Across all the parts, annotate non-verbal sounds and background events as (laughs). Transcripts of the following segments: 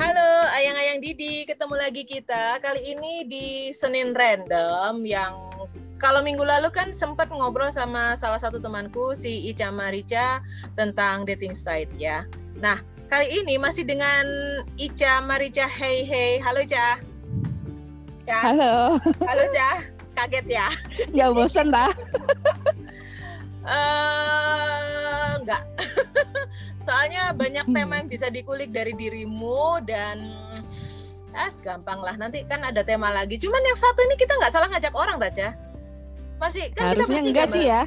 Halo ayang-ayang Didi, ketemu lagi kita kali ini di Senin Random yang kalau minggu lalu kan sempat ngobrol sama salah satu temanku si Ica Marica tentang dating site ya. Nah kali ini masih dengan Ica Marica. Hey hey, halo Ica. Ca. Halo. Halo Ica, kaget ya? Gak bosan dah. uh, (laughs) enggak. (laughs) Soalnya banyak hmm. tema yang bisa dikulik dari dirimu dan ya gampang lah. Nanti kan ada tema lagi. Cuman yang satu ini kita nggak salah ngajak orang, Taca. Masih kan Harusnya kita enggak sih ya.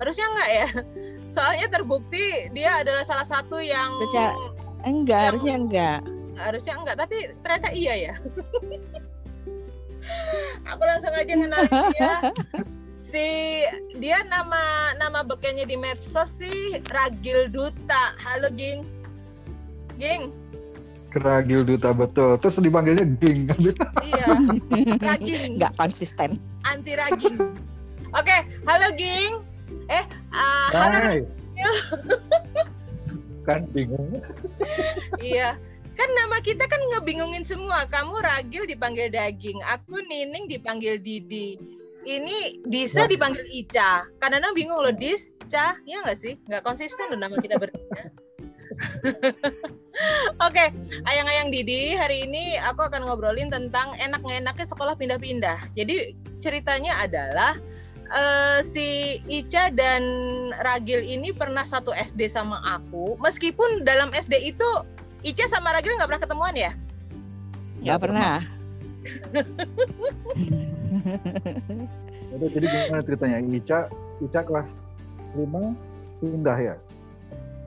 Harusnya enggak ya. (laughs) Soalnya terbukti dia adalah salah satu yang Baca, enggak, yang, harusnya enggak. Harusnya enggak, tapi ternyata iya ya. (laughs) Aku langsung aja kenalin dia. Si dia nama nama bekennya di medsos sih Ragil Duta. Halo Ging. Ging. Ragil Duta betul. Terus dipanggilnya Ging (laughs) Iya. Raging. Nggak konsisten. Anti Raging. Oke, halo Ging. Eh, uh, halo. (laughs) kan bingung. iya. Kan nama kita kan ngebingungin semua. Kamu Ragil dipanggil Daging, aku Nining dipanggil Didi ini Disa dipanggil Ica. Kadang-kadang bingung loh, Dis, Ca, ya nggak sih? Nggak konsisten loh nama kita bertiga. (laughs) Oke, okay, ayang-ayang Didi, hari ini aku akan ngobrolin tentang enak-enaknya sekolah pindah-pindah. Jadi ceritanya adalah uh, si Ica dan Ragil ini pernah satu SD sama aku. Meskipun dalam SD itu Ica sama Ragil nggak pernah ketemuan ya? Nggak pernah. (laughs) Jadi, jadi gimana ceritanya? Ica, Ica kelas 5 pindah ya?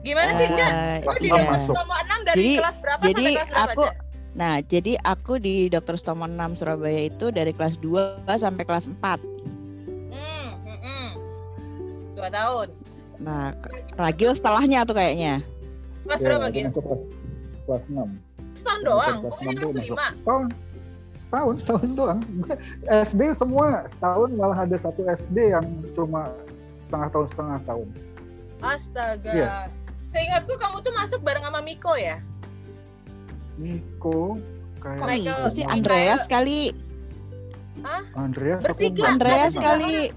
Gimana sih, Ica? Uh, di iya. masuk. 6 dari jadi, kelas berapa jadi sampai kelas berapa? Aku, Nah, jadi aku di Dr. Stomo 6 Surabaya itu dari kelas 2 sampai kelas 4. Hmm, hmm, hmm. Dua tahun. Nah, Ragil setelahnya tuh kayaknya. Kelas ya, berapa, Gil? Kelas, kelas 6. Setahun doang? Pokoknya kelas 5? Tahun, setahun setahun doang. (laughs) SD semua setahun malah ada satu SD yang cuma setengah tahun setengah tahun. Astaga. Iya. seingatku kamu tuh masuk bareng sama Miko ya? Miko kayak Michael, si Andreas kali. Hah? Andreas Bertiga. Andreas kali.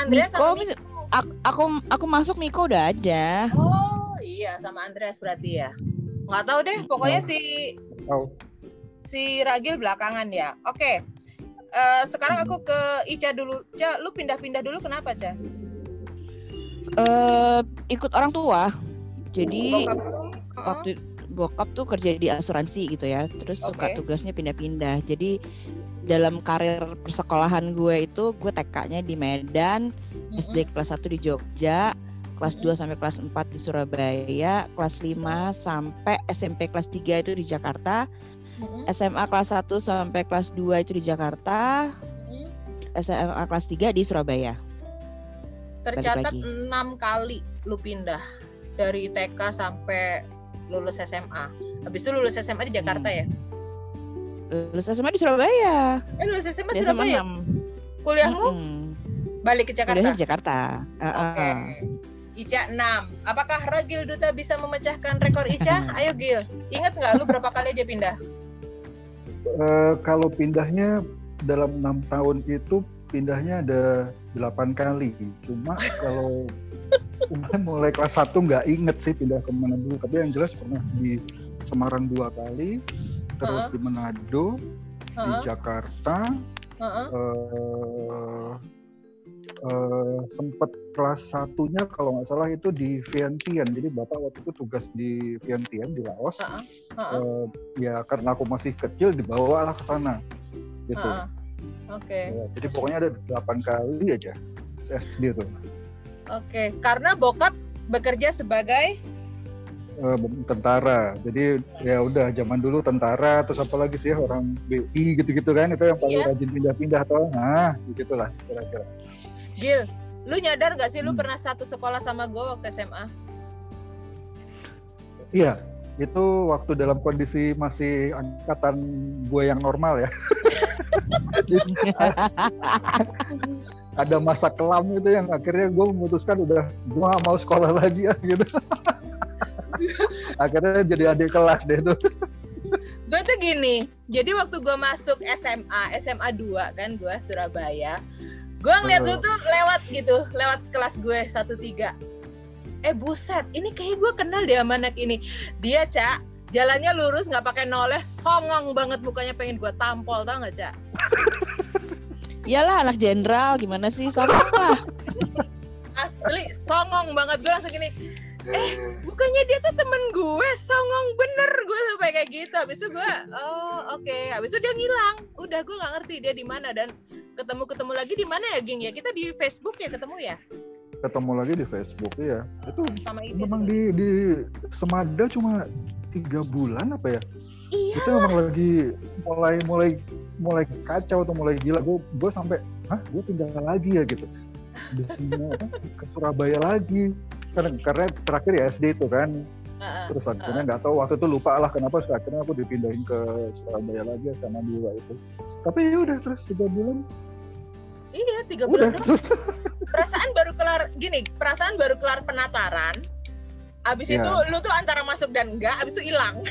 Andreas Miko, Miko. Aku, aku aku masuk Miko udah ada. Oh iya sama Andreas berarti ya. Nggak tahu deh pokoknya si oh si Ragil belakangan ya. Oke. Okay. Uh, eh, sekarang aku ke Ica dulu. Ca, lu pindah-pindah dulu kenapa, Ca? Uh, ikut orang tua. Jadi bokap, waktu bokap tuh kerja di asuransi gitu ya. Terus okay. suka tugasnya pindah-pindah. Jadi dalam karir persekolahan gue itu gue TK-nya di Medan, mm -hmm. SD kelas 1 di Jogja, kelas 2 sampai kelas 4 di Surabaya, kelas 5 sampai SMP kelas 3 itu di Jakarta, hmm. SMA kelas 1 sampai kelas 2 itu di Jakarta hmm. SMA kelas 3 di Surabaya tercatat enam kali lu pindah dari TK sampai lulus SMA habis itu lulus SMA di Jakarta hmm. ya lulus SMA di Surabaya eh lulus SMA di Surabaya 6. kuliahmu hmm. balik ke Jakarta kuliahnya di Jakarta uh, oke okay. Ica 6. Apakah Ragil Duta bisa memecahkan rekor Ica? (laughs) Ayo Gil. Ingat nggak lu berapa kali aja pindah? Uh, kalau pindahnya dalam enam tahun itu pindahnya ada delapan kali. Cuma (laughs) kalau mulai kelas satu nggak inget sih pindah ke mana dulu. Tapi yang jelas pernah di Semarang dua kali, terus uh -huh. di Manado, uh -huh. di Jakarta, uh -huh. uh, uh, sempet kelas satunya kalau nggak salah itu di Vientiane jadi bapak waktu itu tugas di Vientiane di Laos uh -uh. Uh -uh. Uh, ya karena aku masih kecil dibawa lah ke sana gitu uh -uh. oke okay. ya, jadi pokoknya ada delapan kali aja SD tuh oke okay. karena bokap bekerja sebagai uh, tentara jadi ya udah zaman dulu tentara terus apa lagi sih orang BI gitu-gitu kan itu yang paling yeah. rajin pindah-pindah tuh nah begitulah kira-kira Gil, lu nyadar gak sih lu hmm. pernah satu sekolah sama gue waktu SMA? Iya, itu waktu dalam kondisi masih angkatan gue yang normal ya. (laughs) ada masa kelam itu yang akhirnya gue memutuskan udah gue gak mau sekolah lagi ya gitu. (laughs) akhirnya jadi adik kelas deh tuh. gue tuh gini jadi waktu gue masuk SMA SMA 2 kan gue Surabaya gue ngeliat lu tuh lewat gitu lewat kelas gue satu tiga. Eh buset ini kayak gue kenal dia sama anak ini. Dia cak jalannya lurus nggak pakai noles songong banget mukanya pengen gue tampol tau nggak cak (laughs) Iyalah anak jenderal gimana sih? Sama lah. asli songong banget. Gue langsung gini eh bukannya dia tuh temen gue songong bener gue sampai kayak gitu. Habis itu gue oh oke. Okay. habis itu dia ngilang. Udah gue nggak ngerti dia di mana dan ketemu ketemu lagi di mana ya ging ya? Kita di Facebook ya ketemu ya? Ketemu lagi di Facebook ya itu sama itu memang di di Semada cuma tiga bulan apa ya? Iya. Itu memang lagi mulai mulai mulai kacau atau mulai gila. Gue gue sampai hah gue tinggal lagi ya gitu. Di sini apa, ke Surabaya lagi karena karena terakhir ya SD itu kan. Terus akhirnya nggak tahu waktu itu lupa lah kenapa akhirnya aku dipindahin ke Surabaya lagi sama dua itu. Tapi ya udah terus tiga bulan. Iya tiga udah bulan. terus. Perasaan baru kelar gini perasaan baru kelar penataran abis Ya. itu lu tuh antara masuk dan enggak abis itu hilang. (laughs)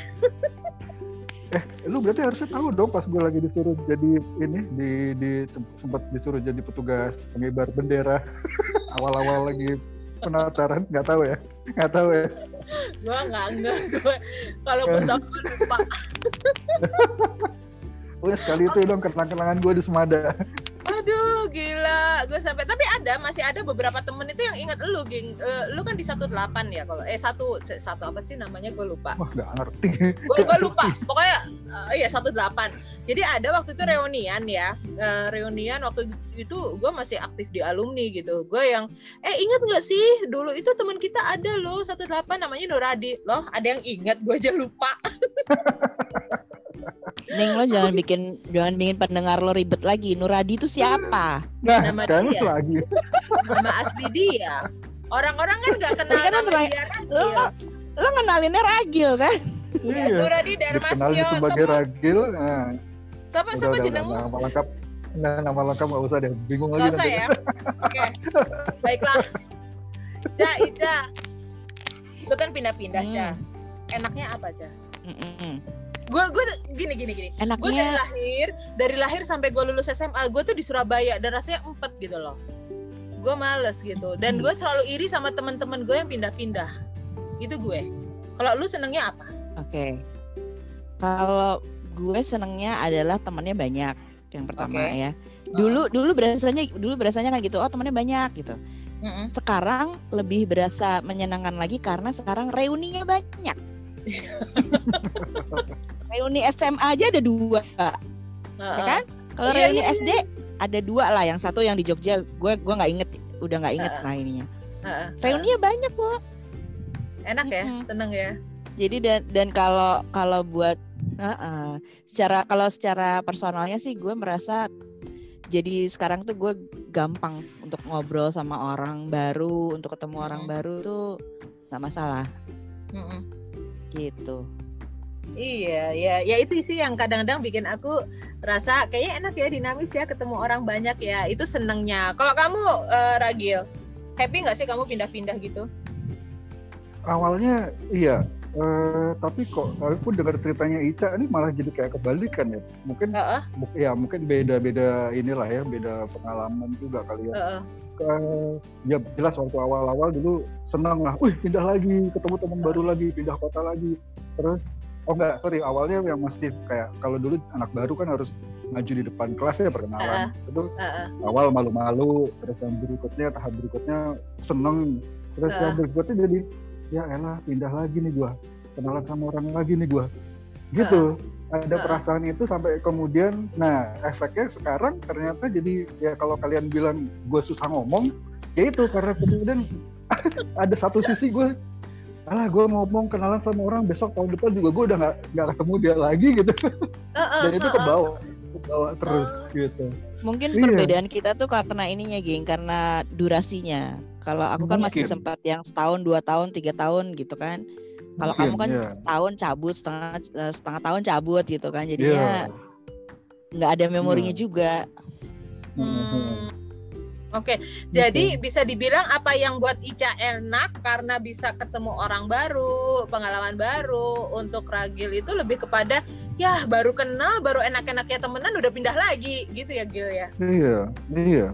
Lu berarti harusnya tahu dong pas gue lagi disuruh jadi ini di di sempat disuruh jadi petugas pengibar bendera. (laughs) Awal-awal lagi penataran nggak tahu ya. Nggak tahu ya. Gue nggak enggak gue kalaupun tahu gue lupa. (laughs) Oh sekali itu dong kenang-kenangan gue di Semada aduh gila. Gue sampai tapi ada masih ada beberapa temen itu yang ingat lu geng. Eh, lu kan di 18 ya kalau eh satu satu apa sih namanya? Gue lupa. Wah nggak ngerti. Gue gue lupa. Pokoknya eh, iya 18 jadi ada waktu itu reunian ya. Eh, reunian waktu itu gue masih aktif di alumni gitu. Gue yang eh ingat nggak sih? Dulu itu teman kita ada loh 18 namanya Nuradi loh ada yang ingat? Gue aja lupa (laughs) Neng lo jangan bikin jangan bikin pendengar lo ribet lagi. Nuradi itu siapa? nah Nama kan dia. lagi nama asli dia orang-orang kan nggak kenal kan nama dia Ragil. Lo lo ngenalinnya Ragil kan? Ya, iya Nuradi dikenal Darmastyo sebagai sama Ragil nah, siapa siapa jenengmu nama lengkap nah, nama lengkap nggak usah deh bingung Gak lagi usah nanti ya. Oke. Baiklah. Ca, Ica. Lu kan pindah-pindah, Ca. Hmm. Enaknya apa, Ca? Gue gue gini gini gini. Gue dari Enaknya lahir, dari lahir sampai gue lulus SMA, gue tuh di Surabaya dan rasanya empet gitu loh. Gue males gitu. Dan gue selalu iri sama teman-teman gue yang pindah-pindah. Itu gue. Kalau lu senengnya apa? Oke. Kalau gue senengnya adalah temannya banyak yang pertama Oke. ya. Dulu dulu berasanya dulu berasanya kan gitu. Oh, temannya banyak gitu. Mm-mm. Sekarang lebih berasa menyenangkan lagi karena sekarang reuninya banyak. Reuni SMA aja ada dua, ya Heeh. kan? Kalau Iya, reuni iya, iya. SD ada dua lah. Yang satu yang di Jogja, gue gua nggak inget, udah nggak inget Heeh. lah ininya. Heeh. Reuninya banyak kok. Enak ya, Mm-mm. seneng ya. Jadi dan dan kalau kalau buat Heeh. secara kalau secara personalnya sih gue merasa jadi sekarang tuh gue gampang untuk ngobrol sama orang baru, untuk ketemu orang Mm. baru tuh nggak masalah Mm-mm. Gitu. Iya, ya, ya itu sih yang kadang-kadang bikin aku rasa kayaknya enak ya dinamis ya ketemu orang banyak ya. Itu senengnya. Kalau kamu eh, Ragil, happy nggak sih kamu pindah-pindah gitu? awalnya iya Eh, tapi kok aku dengar ceritanya Ica ini malah jadi kayak kebalikan ya mungkin Heeh, mu- ya mungkin beda-beda inilah ya beda pengalaman juga kali ya heeh. Ke- ya jelas waktu awal-awal dulu senang lah. Wih pindah lagi ketemu teman baru lagi pindah kota lagi. Terus oh enggak sorry awalnya yang masih kayak kalau dulu anak baru kan harus maju di depan kelas ya perkenalan. Itu heeh. awal malu-malu terus yang berikutnya tahap berikutnya seneng. Terus Ah. yang berikutnya jadi ya elah pindah lagi nih gua. Kenalan sama orang lagi nih gua. Gitu. Ada Ah. perasaan itu sampai kemudian nah efeknya sekarang ternyata jadi ya kalau kalian bilang gue susah ngomong ya itu karena kemudian ada satu sisi gue alah gue ngomong kenalan sama orang besok tahun depan juga gue udah nggak nggak ketemu dia lagi gitu Heeh, dan itu ke bawah ke bawah terus gitu Mungkin Iya. perbedaan kita tuh karena ininya geng, karena durasinya. Kalau aku kan masih Mungkin. sempat yang setahun, dua tahun, tiga tahun gitu kan. Kalau kamu kan iya. setahun cabut, setengah eh, setengah tahun cabut gitu kan. Iya. Jadinya nggak ada memorinya Iya. juga. Hmm. Oke, jadi gitu. bisa dibilang apa yang buat Ica enak karena bisa ketemu orang baru, pengalaman baru. Untuk Ragil itu lebih kepada ya baru kenal, baru enak-enaknya temenan udah pindah lagi gitu ya Gil ya. Iya, iya.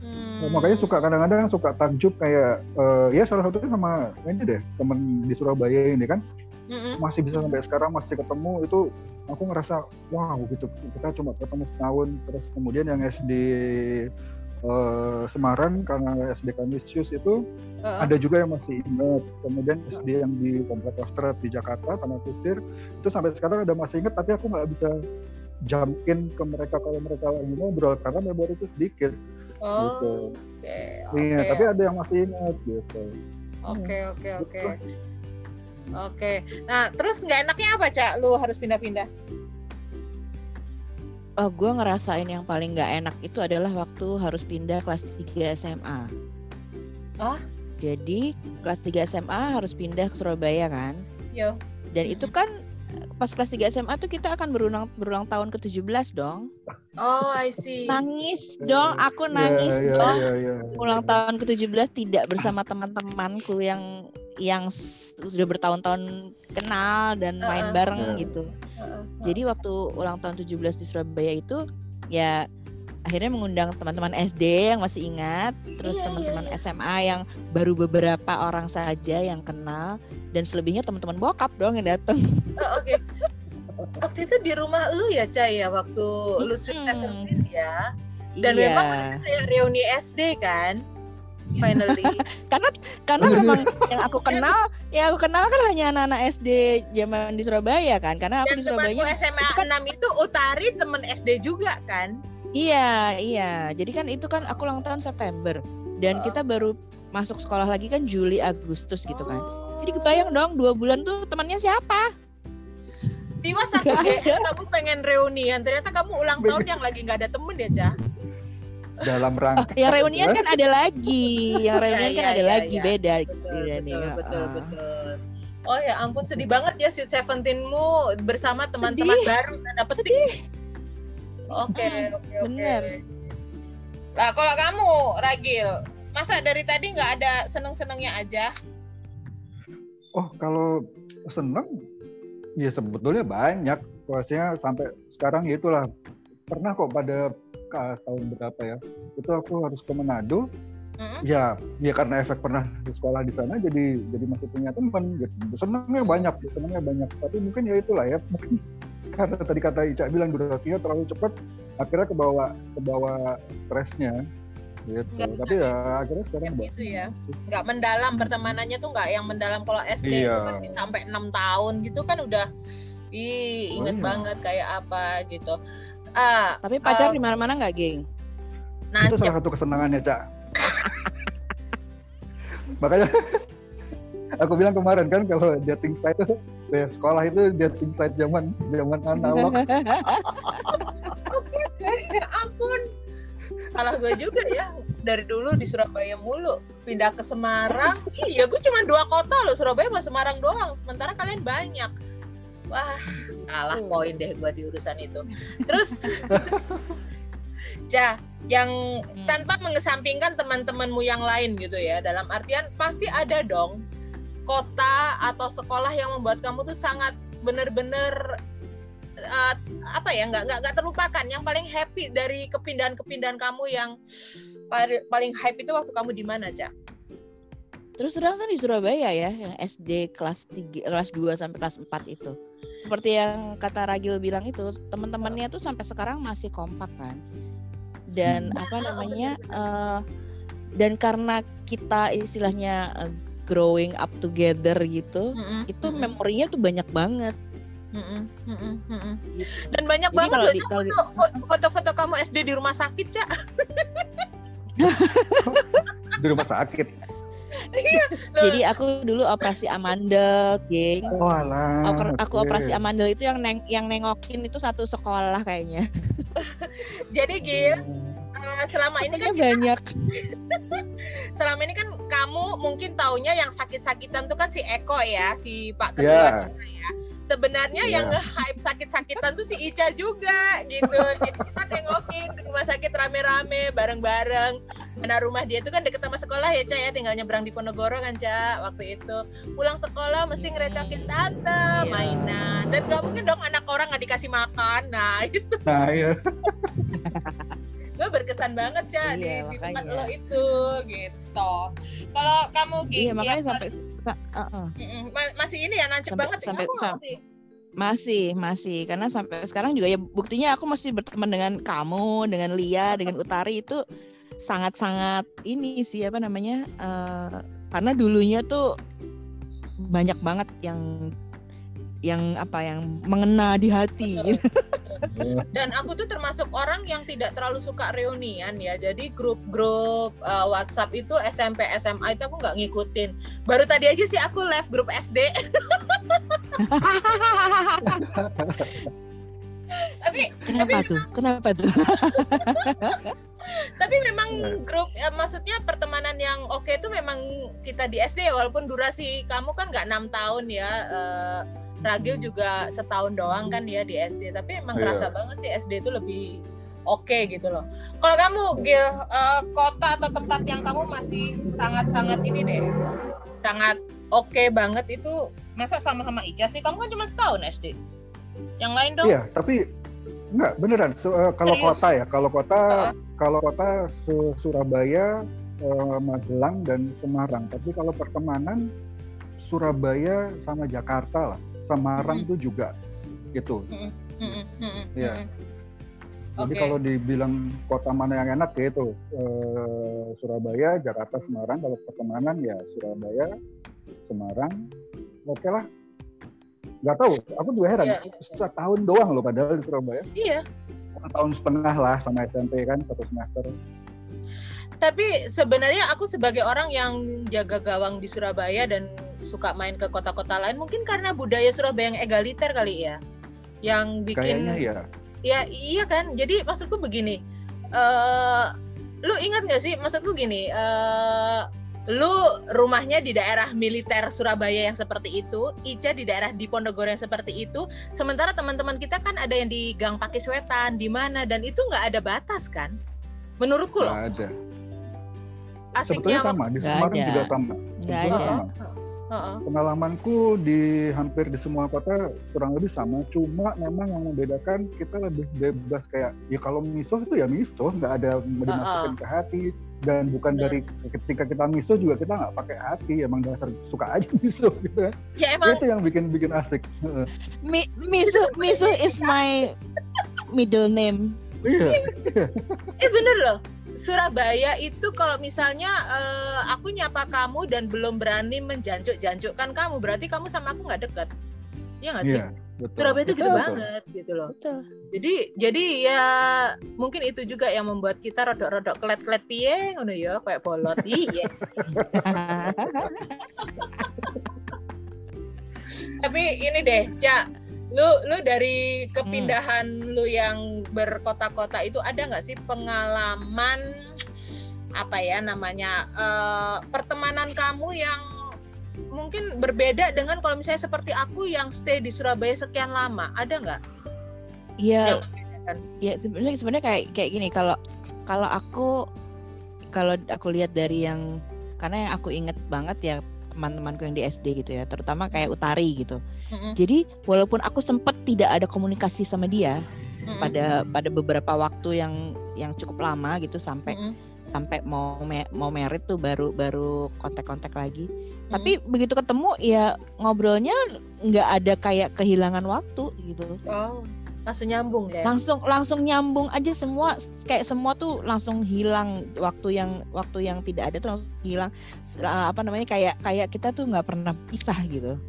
Hmm. Nah, makanya suka kadang-kadang suka takjub kayak uh, ya salah satunya sama ini deh temen di Surabaya ini kan mm-hmm. masih bisa sampai sekarang masih ketemu itu aku ngerasa wow gitu kita cuma ketemu setahun terus kemudian yang SD uh, Semarang karena SD Kanisius itu uh-uh. ada juga yang masih ingat. Kemudian SD yang di Komplek Ostrat di Jakarta Tanah Kusir itu sampai sekarang ada masih ingat tapi aku nggak bisa jump in ke mereka kalau mereka lagi ngobrol karena memori itu sedikit. Oh, gitu. Okay, okay. Iya, tapi ada yang masih ingat gitu. Oke, oke, oke. Oke. Nah, terus nggak enaknya apa, Cak? Lu harus pindah-pindah? Oh, gue ngerasain yang paling nggak enak itu adalah waktu harus pindah kelas 3 SMA. Oh? Jadi kelas 3 SMA harus pindah ke Surabaya kan? Yo. Dan itu kan pas kelas 3 SMA tuh kita akan berulang berulang tahun ke-17 dong. Oh, I see. Nangis dong, aku nangis yeah, yeah, dong. Yeah, yeah, yeah. Ulang tahun ke-17 tidak bersama teman-temanku yang yang sudah bertahun-tahun kenal dan main uh, bareng yeah. gitu. Jadi waktu ulang tahun 17 di Surabaya itu ya akhirnya mengundang teman-teman SD yang masih ingat, terus iya, iya teman-teman iya, iya. SMA yang baru beberapa orang saja yang kenal dan selebihnya teman-teman bokap doang yang datang. Oh, Oke. Okay. waktu itu di rumah lu ya, Cai ya, waktu lu Sweet hmm. ya. Dan iya. memang kayak reuni SD kan? Finally. (laughs) Karena karena memang yang aku kenal yang aku kenal kan hanya anak-anak SD zaman di Surabaya kan. Karena aku Dan di Surabaya SMA itu kan 6 itu Utari temen SD juga kan? Iya iya. Jadi kan itu kan aku ulang tahun September. Dan oh. kita baru masuk sekolah lagi kan Juli Agustus gitu kan. Jadi kebayang dong dua bulan tuh temannya siapa? Tiwa satu (laughs) kamu pengen reunian ternyata kamu ulang tahun yang lagi nggak ada temen ya Cah dalam rangka oh, yang reunian kan ada lagi yang reunian kan ya, ada ya, lagi ya. beda betul, betul, betul, betul, betul. Oh ya ampun sedih banget ya Sweet Seventeenmu bersama teman-teman baru tanda petik. Oke oke oke. Nah kalau kamu Ragil, masa dari tadi nggak ada seneng-senengnya aja? Oh kalau seneng, ya sebetulnya banyak. Maksudnya sampai sekarang ya itulah pernah kok pada tahun berapa ya? Itu aku harus ke Manado. Hmm? ya ya karena efek pernah di sekolah di sana jadi jadi masih punya teman gitu. Senangnya banyak senangnya banyak. Tapi mungkin ya itulah ya mungkin (laughs) karena tadi kata Ica bilang durasinya terlalu cepat akhirnya ke bawah ke bawah stresnya gitu. Gak, tapi ya akhirnya sekarang gitu ya. Nggak mendalam pertemanannya tuh nggak yang mendalam. Kalau SD iya. itu kan sampai enam tahun gitu kan udah ih inget oh, iya. banget kayak apa gitu Uh, Tapi pacar uh, di mana-mana nggak, geng? Nah, itu salah satu kesenangannya, Cak. Makanya aku bilang kemarin kan kalau dating site itu ya sekolah itu dating site zaman zaman analog. ya ampun. Salah gue juga ya. Dari dulu di Surabaya mulu, pindah ke Semarang. Iya, gue cuma dua kota loh, Surabaya sama Semarang doang. Sementara kalian banyak wah kalah. poin deh gue di urusan itu. Terus Ja, yang hmm. tanpa mengesampingkan teman-temanmu yang lain gitu ya dalam artian pasti ada dong kota atau sekolah yang membuat kamu tuh sangat bener-bener uh, apa ya nggak nggak terlupakan. Yang paling happy dari kepindahan-kepindahan kamu yang paling happy itu waktu kamu di mana cak Terus terang kan di Surabaya ya yang SD kelas 3 kelas 2 sampai kelas 4 itu seperti yang kata Ragil bilang itu teman-temannya tuh sampai sekarang masih kompak kan dan hmm. apa namanya uh, dan karena kita istilahnya uh, growing up together gitu mm-hmm. itu memorinya tuh banyak banget mm-hmm. Mm-hmm. dan banyak Jadi banget kalau di, kalau foto-foto kamu SD di rumah sakit cak di rumah sakit. Jadi aku dulu operasi amandel, geng. Oh, alah, aku, aku operasi amandel itu yang neng, yang nengokin itu satu sekolah kayaknya. (laughs) Jadi gil, uh, selama ini kan banyak. (laughs) selama ini kan kamu mungkin taunya yang sakit-sakitan tuh kan si Eko ya, si Pak Ketua yeah. ya. Sebenarnya yeah. yang nge-hype sakit-sakitan tuh si Ica juga gitu. (laughs) Jadi kita nengokin ke rumah sakit rame-rame bareng-bareng. Mana rumah dia tuh kan deket sama sekolah ya Ca ya. Tinggal nyebrang di Ponorogo kan Ca waktu itu. Pulang sekolah mesti ngerecokin tante yeah. mainan. Dan gak mungkin dong anak orang nggak dikasih makan. Nah (laughs) itu nah iya. Gue berkesan banget Ca iya, di, di tempat lo itu gitu. Kalau kamu gitu iya makanya ya, sampai uh -uh. masih ini ya nancep sampai, banget sampai, ya, sampai masih masih. Karena sampai sekarang juga ya buktinya aku masih berteman dengan kamu dengan Lia dengan Utari itu sangat-sangat ini sih apa namanya uh, karena dulunya tuh banyak banget yang yang apa yang mengena di hati. (laughs) Dan aku tuh termasuk orang yang tidak terlalu suka reunian ya. Jadi grup-grup uh, WhatsApp itu SMP SMA itu aku nggak ngikutin. Baru tadi aja sih aku live grup SD. (laughs) tapi kenapa tapi tuh? Kenapa tuh? (laughs) tapi memang iya. grup ya, maksudnya pertemanan yang oke okay itu memang kita di SD ya walaupun durasi kamu kan nggak enam tahun ya. Uh, Ragil juga setahun doang kan dia di SD tapi emang yeah. kerasa banget sih SD itu lebih oke okay gitu loh. Kalau kamu Gil uh, kota atau tempat yang kamu masih sangat-sangat ini deh, sangat oke okay banget itu masa sama-sama Ica sih? Kamu kan cuma setahun SD. Yang lain dong? Iya, tapi enggak beneran. So, uh, kalau Serius? kota ya, kalau kota uh. kalau kota Surabaya, uh, Magelang dan Semarang. Tapi kalau pertemanan Surabaya sama Jakarta lah. Semarang mm-hmm. tuh juga gitu. Mm-hmm. Ya. Jadi okay. kalau dibilang kota mana yang enak ya itu eh, Surabaya, Jakarta, Semarang. Kalau pertemanan ya Surabaya, Semarang. Oke okay lah. Gak tahu, aku juga heran. Yeah. Iya. tahun doang loh padahal di Surabaya. Iya. Satu tahun setengah lah sama SMP kan satu semester. Tapi sebenarnya aku sebagai orang yang jaga gawang di Surabaya dan suka main ke kota-kota lain mungkin karena budaya Surabaya yang egaliter kali ya yang bikin Kayaknya ya ya iya kan jadi maksudku begini uh, lu ingat gak sih maksudku gini uh, lu rumahnya di daerah militer Surabaya yang seperti itu, Ica di daerah di Ponorogo yang seperti itu, sementara teman-teman kita kan ada yang di Gang Pakis Wetan, di mana dan itu nggak ada batas kan? Menurutku loh. ada. Asiknya Sebetulnya sama di Semarang juga sama. Gak ada. Sama uh-uh. pengalamanku di hampir di semua kota kurang lebih sama cuma memang yang membedakan kita lebih bebas kayak ya kalau miso itu ya miso nggak ada dimasukin uh-uh. ke hati dan bukan dari ketika kita miso juga kita nggak pakai hati emang dasar suka aja (laughs) miso gitu kan. Ya emang itu yang bikin bikin asik. Mi, miso miso is my middle name. Iya. Eh bener loh. Surabaya itu kalau misalnya uh, aku nyapa kamu dan belum berani menjancuk-jancukkan kamu, berarti kamu sama aku nggak deket. Iya nggak sih? Yeah, betul. Surabaya itu gitu betul, banget gitu loh. Betul. Jadi jadi ya mungkin itu juga yang membuat kita rodok-rodok kelet-kelet piye ngono ya kayak bolot. (laughs) Iya. Tapi ini deh, Cak, lu lu dari kepindahan hmm. lu yang berkota-kota itu ada nggak sih pengalaman apa ya namanya uh, pertemanan kamu yang mungkin berbeda dengan kalau misalnya seperti aku yang stay di Surabaya sekian lama ada nggak? Iya. Ya sebenarnya sebenarnya kayak kayak gini kalau kalau aku kalau aku lihat dari yang karena yang aku inget banget ya teman-temanku yang di SD gitu ya, terutama kayak Utari gitu. Mm-hmm. Jadi walaupun aku sempat tidak ada komunikasi sama dia mm-hmm. pada pada beberapa waktu yang yang cukup lama gitu sampai mm-hmm. Sampai mau mau merit tuh baru baru kontak-kontak lagi. Mm-hmm. Tapi begitu ketemu ya ngobrolnya nggak ada kayak kehilangan waktu gitu. Oh langsung nyambung ya langsung langsung nyambung aja semua kayak semua tuh langsung hilang waktu yang waktu yang tidak ada tuh langsung hilang. Apa namanya kayak kayak kita tuh nggak pernah pisah gitu.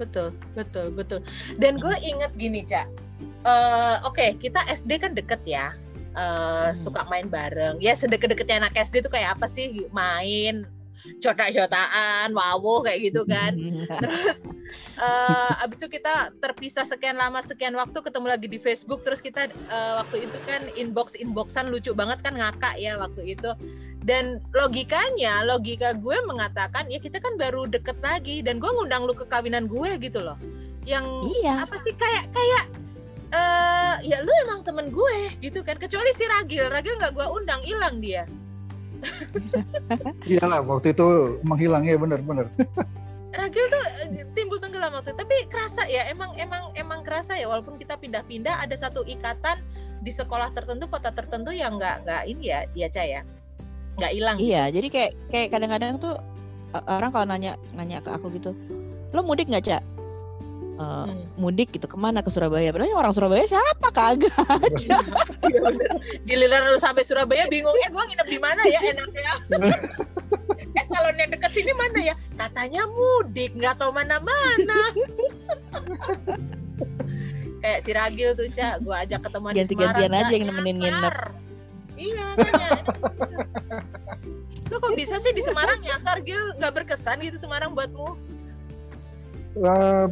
Betul betul betul. Dan gue inget gini cak. Uh, oke okay, kita SD kan deket ya uh, hmm. suka main bareng ya sedekat-dekatnya anak SD tuh kayak apa sih main jotak-jotaan, wawo kayak gitu kan. terus uh, (laughs) abis itu kita terpisah sekian lama sekian waktu ketemu lagi di Facebook terus kita uh, waktu itu kan inbox inboxan lucu banget kan ngakak ya waktu itu. Dan logikanya, logika gue mengatakan ya kita kan baru deket lagi dan gue ngundang lu ke kawinan gue gitu loh. yang Iya. apa sih kayak kayak eh ya lu emang temen gue gitu kan kecuali si Ragil Ragil nggak gue undang hilang dia (laughs) Iyalah waktu itu menghilangnya bener-bener. (laughs) Ragil tuh eh, timbul tenggelam waktu itu. tapi kerasa ya emang emang emang kerasa ya walaupun kita pindah-pindah ada satu ikatan di sekolah tertentu kota tertentu yang nggak nggak ini ya ya Ca ya nggak hilang Iya, jadi kayak kayak kadang-kadang tuh uh, orang kalau nanya nanya ke aku gitu, lo mudik nggak cak? Uh, Hmm. Mudik gitu ke mana ke Surabaya? Padahal orang Surabaya siapa kagak? (laughs) Iya bener. Giliran lu sampai Surabaya bingung, eh gua nginep di mana ya enaknya? (laughs) eh salon yang deket sini mana ya? Katanya mudik, nggak tahu mana-mana. (laughs) Kayak si Ragil tuh, Cak, gua ajak ketemuan di Semarang. Ganti-gantian aja yang nemenin nyasar. Iya, makanya. Lu kok bisa sih di Semarang nyasar, Gil? Nggak berkesan gitu Semarang buatmu? Eh,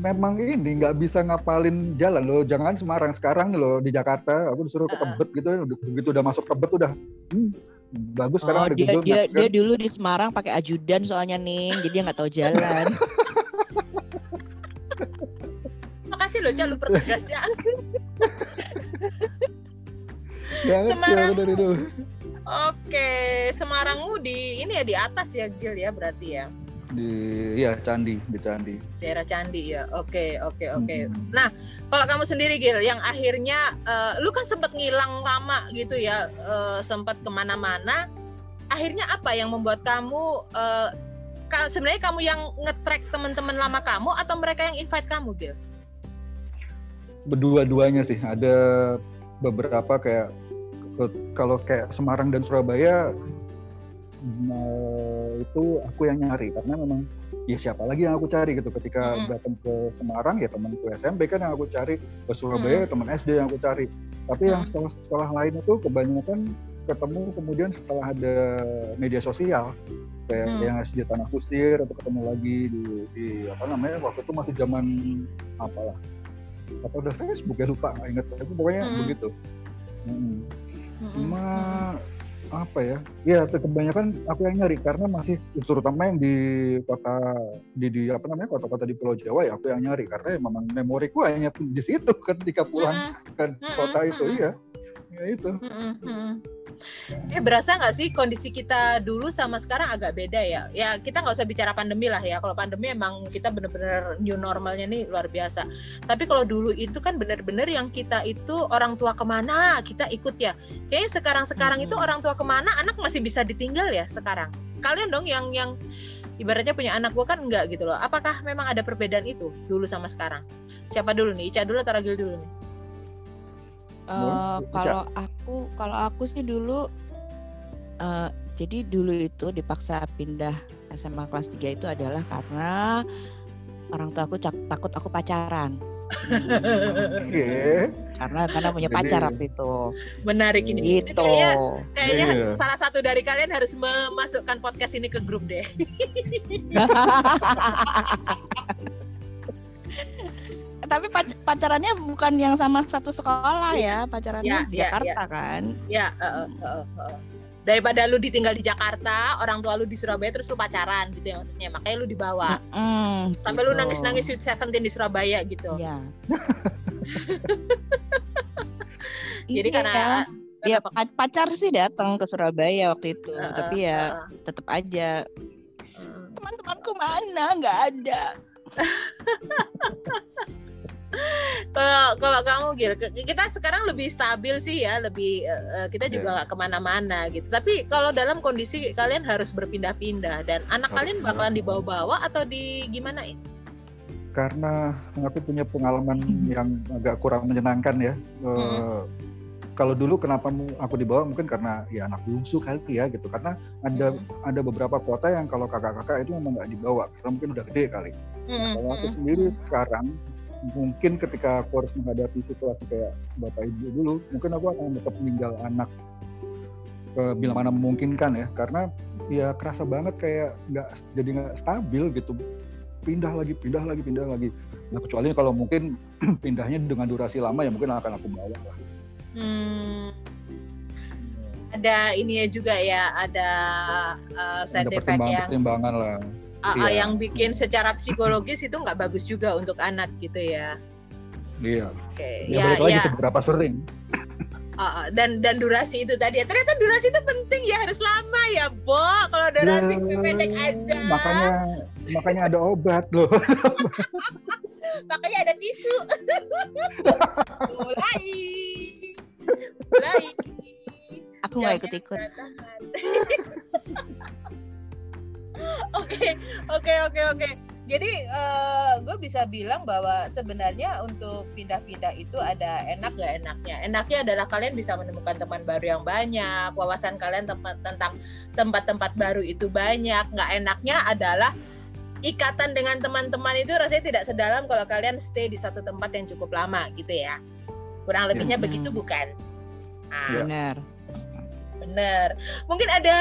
memang ini nggak bisa ngapalin jalan loh. Jangan Semarang sekarang nih loh di Jakarta. Aku disuruh ke. Tebet gitu. udah- Begitu udah masuk Tebet udah. Hmm, bagus sekarang Oh, ada dia Google dia Maps, dia kan. dulu di Semarang pakai ajudan soalnya nih, jadi dia nggak tahu jalan. (laughs) Makasih loh, Cak, lu pertegasnya. Banget (laughs) sih, Semarang. itu. Oke, Semarangmu di ini ya di atas ya, Gil ya berarti ya. Di ya Candi, di Candi. daerah Candi ya. Oke, oke, oke. Hmm. Kalau kamu sendiri Gil, yang akhirnya eh, lu kan sempat ngilang lama gitu ya, eh, sempat ke mana-mana. Akhirnya apa yang membuat kamu ka- sebenarnya kamu yang nge-track teman-teman lama kamu atau mereka yang invite kamu Gil? Berdua-duanya sih. Ada beberapa kayak kalau kayak Semarang dan Surabaya nah, itu aku yang nyari karena memang ya siapa lagi yang aku cari gitu ketika Mm-mm. datang ke Semarang ya temanku SMP kan yang aku cari ke Surabaya teman SD yang aku cari tapi yang Mm. sekolah-sekolah lain itu kebanyakan ketemu kemudian setelah ada media sosial kayak Mm. yang SD Tanah Kusir atau ketemu lagi di, di apa namanya waktu itu masih zaman apalah apa udah Facebook ya lupa nggak inget tapi pokoknya Mm. begitu Mm. Mm-mm. cuma apa ya? Ya kebanyakan aku yang nyari karena masih terutama yang di kota di, di apa namanya kota-kota di Pulau Jawa ya aku yang nyari. Karena ya memang memoriku hanya di situ ketika pulang Mm-mm. ke Mm-mm, kota itu iya. Ya itu. Eh berasa nggak sih kondisi kita dulu sama sekarang agak beda ya? Ya kita nggak usah bicara pandemi lah ya. Kalau pandemi emang kita bener-bener new normalnya nih luar biasa. Tapi kalau dulu itu kan bener-bener yang kita itu orang tua ke mana kita ikut ya. Kayaknya sekarang-sekarang itu orang tua ke mana anak masih bisa ditinggal ya sekarang. Kalian dong yang yang ibaratnya punya anak gua kan enggak gitu loh. Apakah memang ada perbedaan itu dulu sama sekarang? Siapa dulu nih? Ica dulu atau Ragil dulu nih? Eh, kalau aku kalau aku sih dulu eh, jadi dulu itu dipaksa pindah SMA kelas 3 itu adalah karena orang tua aku takut aku pacaran. Hmm, oke karena karena punya pacar waktu itu. Menarik ini. Ini Gitu. kayaknya Kayaknya Iya. salah satu dari kalian harus memasukkan podcast ini ke grup deh. (laughs) Tapi pac- pacarannya bukan yang sama satu sekolah ya, pacarannya Ya, di ya, Jakarta kan. Ya, heeh, heeh, heeh. daripada lu ditinggal di Jakarta, orang tua lu di Surabaya terus lu pacaran gitu ya maksudnya. Makanya lu dibawa. Mm, Sampai lu gitu. nangis-nangis Sweet Seventeen di Surabaya gitu. Ya. (laughs) Jadi Iya. karena ya pa- pacar sih datang ke Surabaya waktu itu, Heeh, tapi ya heeh, tetap aja teman-temanku mana nggak ada. (laughs) Kalau kalau kamu Gil, ke- kita sekarang lebih stabil sih ya, lebih eh, eh, kita juga Iya. nggak ke mana-mana gitu. Tapi kalau dalam kondisi kalian harus berpindah-pindah dan anak Harus kalian bakalan dibawa-bawa atau di gimana ini? karena aku punya pengalaman yang agak kurang menyenangkan ya. Eh, Kalau dulu kenapa aku dibawa mungkin karena ya anak bungsu kali ya gitu. Karena ada ada beberapa kota yang kalau kakak-kakak itu memang nggak dibawa karena mungkin udah gede kali. Nah, kalau aku sendiri sekarang mungkin ketika aku harus menghadapi situasi kayak bapak ibu dulu, mungkin aku akan tetap meninggal anak ke bila mana memungkinkan ya, karena ya kerasa banget kayak nggak jadi nggak stabil gitu, pindah lagi, pindah lagi, pindah lagi. Nah kecuali kalau mungkin (clears throat) pindahnya dengan durasi lama ya mungkin akan aku bawa lah. Hmm. Ada ini ya juga ya, ada uh, Ada side effect yang pertimbangan-pertimbangan lah. Uh, uh, yang bikin secara psikologis itu nggak bagus juga untuk anak gitu ya. Iya. Oke. Okay. Ya, ya, lagi ya. seberapa sering. Uh, dan dan durasi itu tadi ya ternyata durasi itu penting ya harus lama ya Bo kalau durasi ya, pendek aja makanya makanya ada obat loh (laughs) makanya ada tisu (laughs) mulai mulai aku nggak ikut ikut (laughs) (laughs) oke oke oke oke jadi uh, gue bisa bilang bahwa sebenarnya untuk pindah-pindah itu ada enak gak enaknya. Enaknya adalah kalian bisa menemukan teman baru yang banyak, wawasan kalian tempat tentang tempat-tempat baru itu banyak. Nggak enaknya adalah ikatan dengan teman-teman itu rasanya tidak sedalam kalau kalian stay di satu tempat yang cukup lama gitu ya. Kurang lebihnya hmm. begitu bukan? Ah. Benar. Bener. Mungkin ada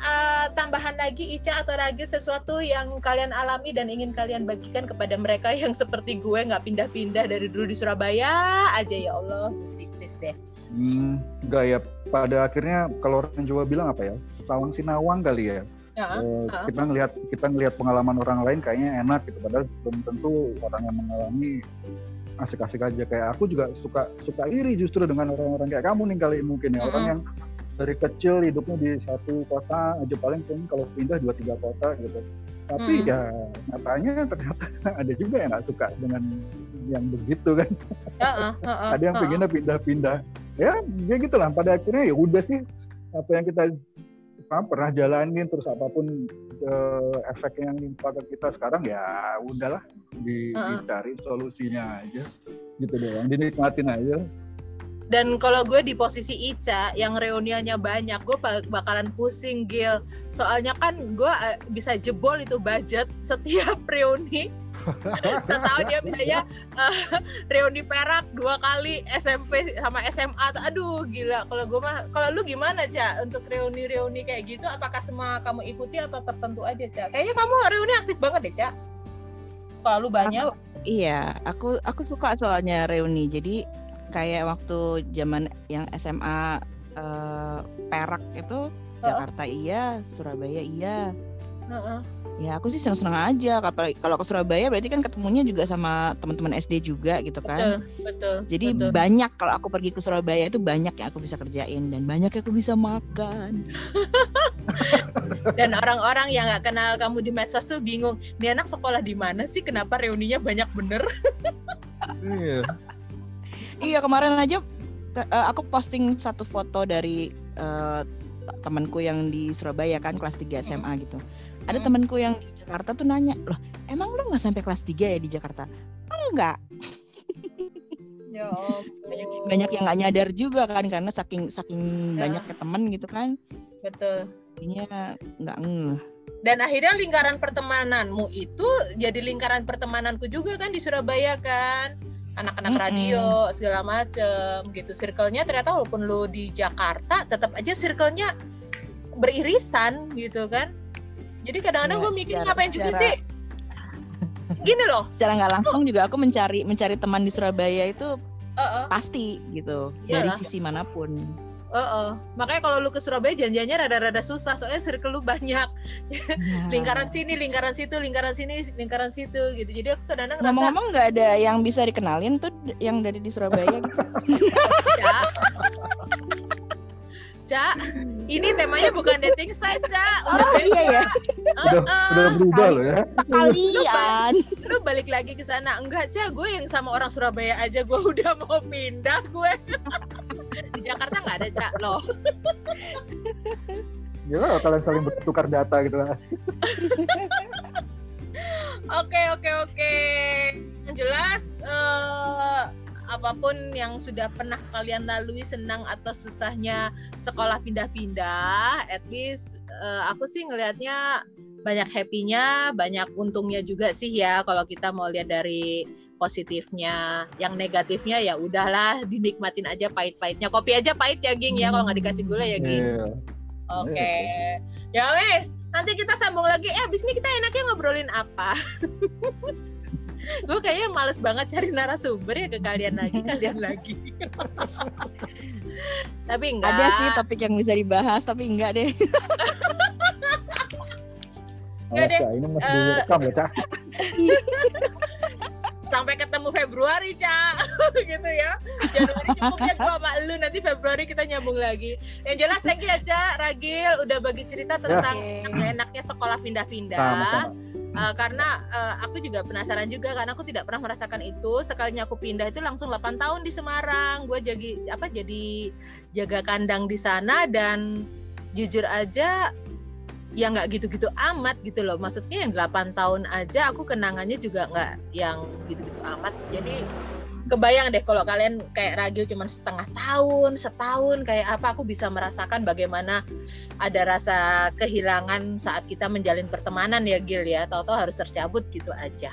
uh, tambahan lagi Ica atau Ragil sesuatu yang kalian alami dan ingin kalian bagikan kepada mereka yang seperti gue nggak pindah-pindah dari dulu di Surabaya aja ya Allah, mesti please deh. Hmm, enggak ya. Pada akhirnya kalau orang Jawa bilang apa ya? Sawang sinawang kali ya. Uh, uh, uh. kita ngelihat kita ngelihat pengalaman orang lain kayaknya enak gitu padahal belum tentu orang yang mengalami asik-asik aja kayak aku juga suka suka iri justru dengan orang-orang kayak kamu nih kali mungkin ya uh orang yang dari kecil hidupnya di satu kota aja paling pun kalau pindah dua tiga kota gitu. Tapi hmm. ya nyatanya ternyata (laughs) ada juga yang nggak suka dengan yang begitu kan. Uh, uh, uh, uh, ada yang uh, pengennya pindah-pindah ya ya gitulah. Pada akhirnya ya udah sih apa yang kita apa, pernah jalanin terus apa pun uh, efek yang nimpa ke kita sekarang ya udahlah di, uh, dicari solusinya aja. Gitu doang dinikmatin aja dan kalau gue di posisi Ica yang reuniannya banyak gue bakalan pusing Gil. Soalnya kan gue eh, bisa jebol itu budget setiap (laughs) reuni. (laughs) Setahun dia misalnya uh, reuni perak dua kali SMP sama SMA aduh gila. Kalau gue mah kalau lu gimana cak untuk reuni reuni kayak gitu apakah semua kamu ikuti atau tertentu aja cak kayaknya kamu reuni aktif banget deh cak kalau lu banyak. Aku, iya aku aku suka soalnya reuni. Jadi kayak waktu zaman yang SMA uh, eh, Perak itu Jakarta iya, Surabaya iya. Uh -uh. Ya aku sih seneng-seneng aja. Kalau ke Surabaya berarti kan ketemunya juga sama teman-teman SD juga gitu kan. Betul, betul. Jadi betul. banyak kalau aku pergi ke Surabaya itu banyak yang aku bisa kerjain dan banyak yang aku bisa makan. (laughs) dan orang-orang yang nggak kenal kamu di medsos tuh bingung, nih anak sekolah di mana sih? Kenapa reuninya banyak bener? Iya iya kemarin aja uh, aku posting satu foto dari uh, temanku yang di Surabaya kan kelas 3 SMA gitu. Ada temanku yang di Jakarta tuh nanya, "Loh, emang lu nggak sampai kelas 3 ya di Jakarta?" Enggak. (laughs) Ya banyak, banyak yang nggak nyadar juga kan karena saking saking ya. banyaknya teman gitu kan. Betul. Jadinya nggak ngeh. Dan akhirnya lingkaran pertemananmu itu jadi lingkaran pertemananku juga kan di Surabaya kan anak-anak mm -hmm. radio segala macem gitu circle-nya ternyata walaupun lu di Jakarta tetap aja circle-nya beririsan gitu kan jadi kadang-kadang ya, gue mikir ngapain secara... juga sih (laughs) gini loh secara nggak langsung juga aku mencari mencari teman di Surabaya itu uh -uh. pasti gitu Yalah. dari sisi mana pun Uh, uh. Makanya kalau lu ke Surabaya janjiannya rada-rada susah soalnya circle lu banyak. Ya. lingkaran sini, lingkaran situ, lingkaran sini, lingkaran situ gitu. Jadi aku kadang-kadang ngerasa ngomong-ngomong nggak ada yang bisa dikenalin tuh yang dari di Surabaya gitu. (laughs) Cak, ini temanya bukan dating site, Cak. Udah oh iya ya. Udah, uh, udah berubah loh ya. Kalian. Lu, lu balik lagi ke sana. Enggak, Cak. Gue yang sama orang Surabaya aja gue udah mau pindah gue. Di Jakarta nggak ada, Cak, loh. Gimana kalian saling bertukar data gitu lah. (laughs) Oke, oke, oke. Apa pun yang sudah pernah kalian lalui senang atau susahnya sekolah pindah-pindah at least uh, aku sih ngelihatnya banyak happy-nya, banyak untungnya juga sih ya kalau kita mau lihat dari positifnya. Yang negatifnya ya udahlah dinikmatin aja pahit-pahitnya. Kopi aja pahit ya Ging ya kalau nggak dikasih gula ya Ging. Yeah. Oke. Okay. Ya wes, nanti kita sambung lagi. Eh abis ini kita enaknya ngobrolin apa? (laughs) gue kayaknya males banget cari narasumber ya ke kalian lagi kalian (laughs) lagi tapi enggak ada sih topik yang bisa dibahas tapi enggak deh (laughs) Oh, ini masih uh, direkam ya, Cak. (laughs) sampai ketemu Februari, Cak. gitu ya. Januari cukup ya gua sama lu, nanti Februari kita nyambung lagi. Yang jelas thank you ya, Cak. Ragil udah bagi cerita tentang ya. enaknya sekolah pindah-pindah. Uh, karena uh, aku juga penasaran juga karena aku tidak pernah merasakan itu. Sekalinya aku pindah itu langsung 8 tahun di Semarang. Gue jadi apa jadi jaga kandang di sana dan jujur aja ya nggak gitu-gitu amat gitu loh. Maksudnya yang 8 tahun aja aku kenangannya juga nggak yang gitu-gitu amat. Jadi kebayang deh kalau kalian kayak Ragil cuma setengah tahun setahun kayak apa aku bisa merasakan bagaimana ada rasa kehilangan saat kita menjalin pertemanan ya Gil ya. Tahu-tahu harus tercabut gitu aja.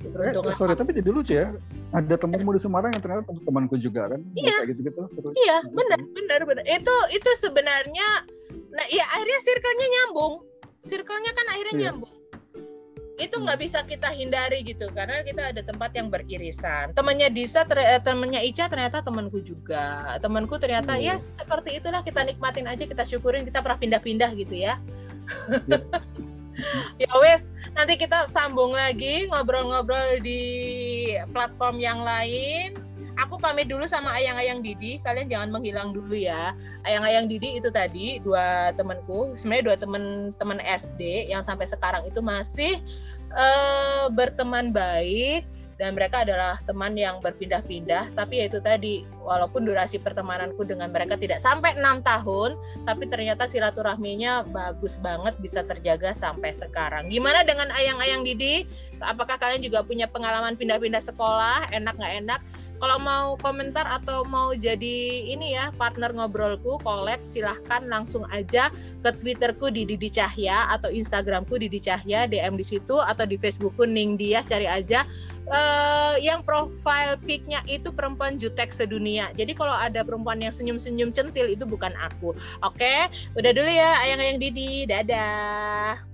Beruntung eh, sorry tapi jadi lucu ya. Ada temanmu di Semarang yang ternyata teman-temanku juga kan? Iya. gitu gitu iya benar benar benar. Itu itu sebenarnya nah ya akhirnya circle-nya nyambung. Circle-nya kan akhirnya iya. nyambung itu nggak hmm. bisa kita hindari gitu karena kita ada tempat yang beririsan. Temannya Disa ter- temannya Ica ternyata temanku juga. Temanku ternyata hmm. ya seperti itulah kita nikmatin aja kita syukurin kita pernah pindah-pindah gitu ya. (laughs) Ya wes nanti kita sambung lagi ngobrol-ngobrol di platform yang lain aku pamit dulu sama ayang-ayang Didi. Kalian jangan menghilang dulu ya. Ayang-ayang Didi itu tadi dua temanku sebenarnya dua teman-teman SD yang sampai sekarang itu masih uh, berteman baik. Dan mereka adalah teman yang berpindah-pindah. Tapi ya itu tadi walaupun durasi pertemananku dengan mereka tidak sampai enam tahun tapi ternyata silaturahminya bagus banget bisa terjaga sampai sekarang. Gimana dengan ayang-ayang Didi? Apakah kalian juga punya pengalaman pindah-pindah sekolah? Enak nggak enak? Kalau mau komentar atau mau jadi ini ya partner ngobrolku collab silahkan langsung aja ke twitterku di Didi Cahya atau instagramku Didi Cahya DM di situ atau di facebookku Ning Dia cari aja. Uh, yang profile picnya itu perempuan jutek sedunia jadi kalau ada perempuan yang senyum-senyum centil itu bukan aku. Oke? Udah dulu ya ayang-ayang Didi. Dadah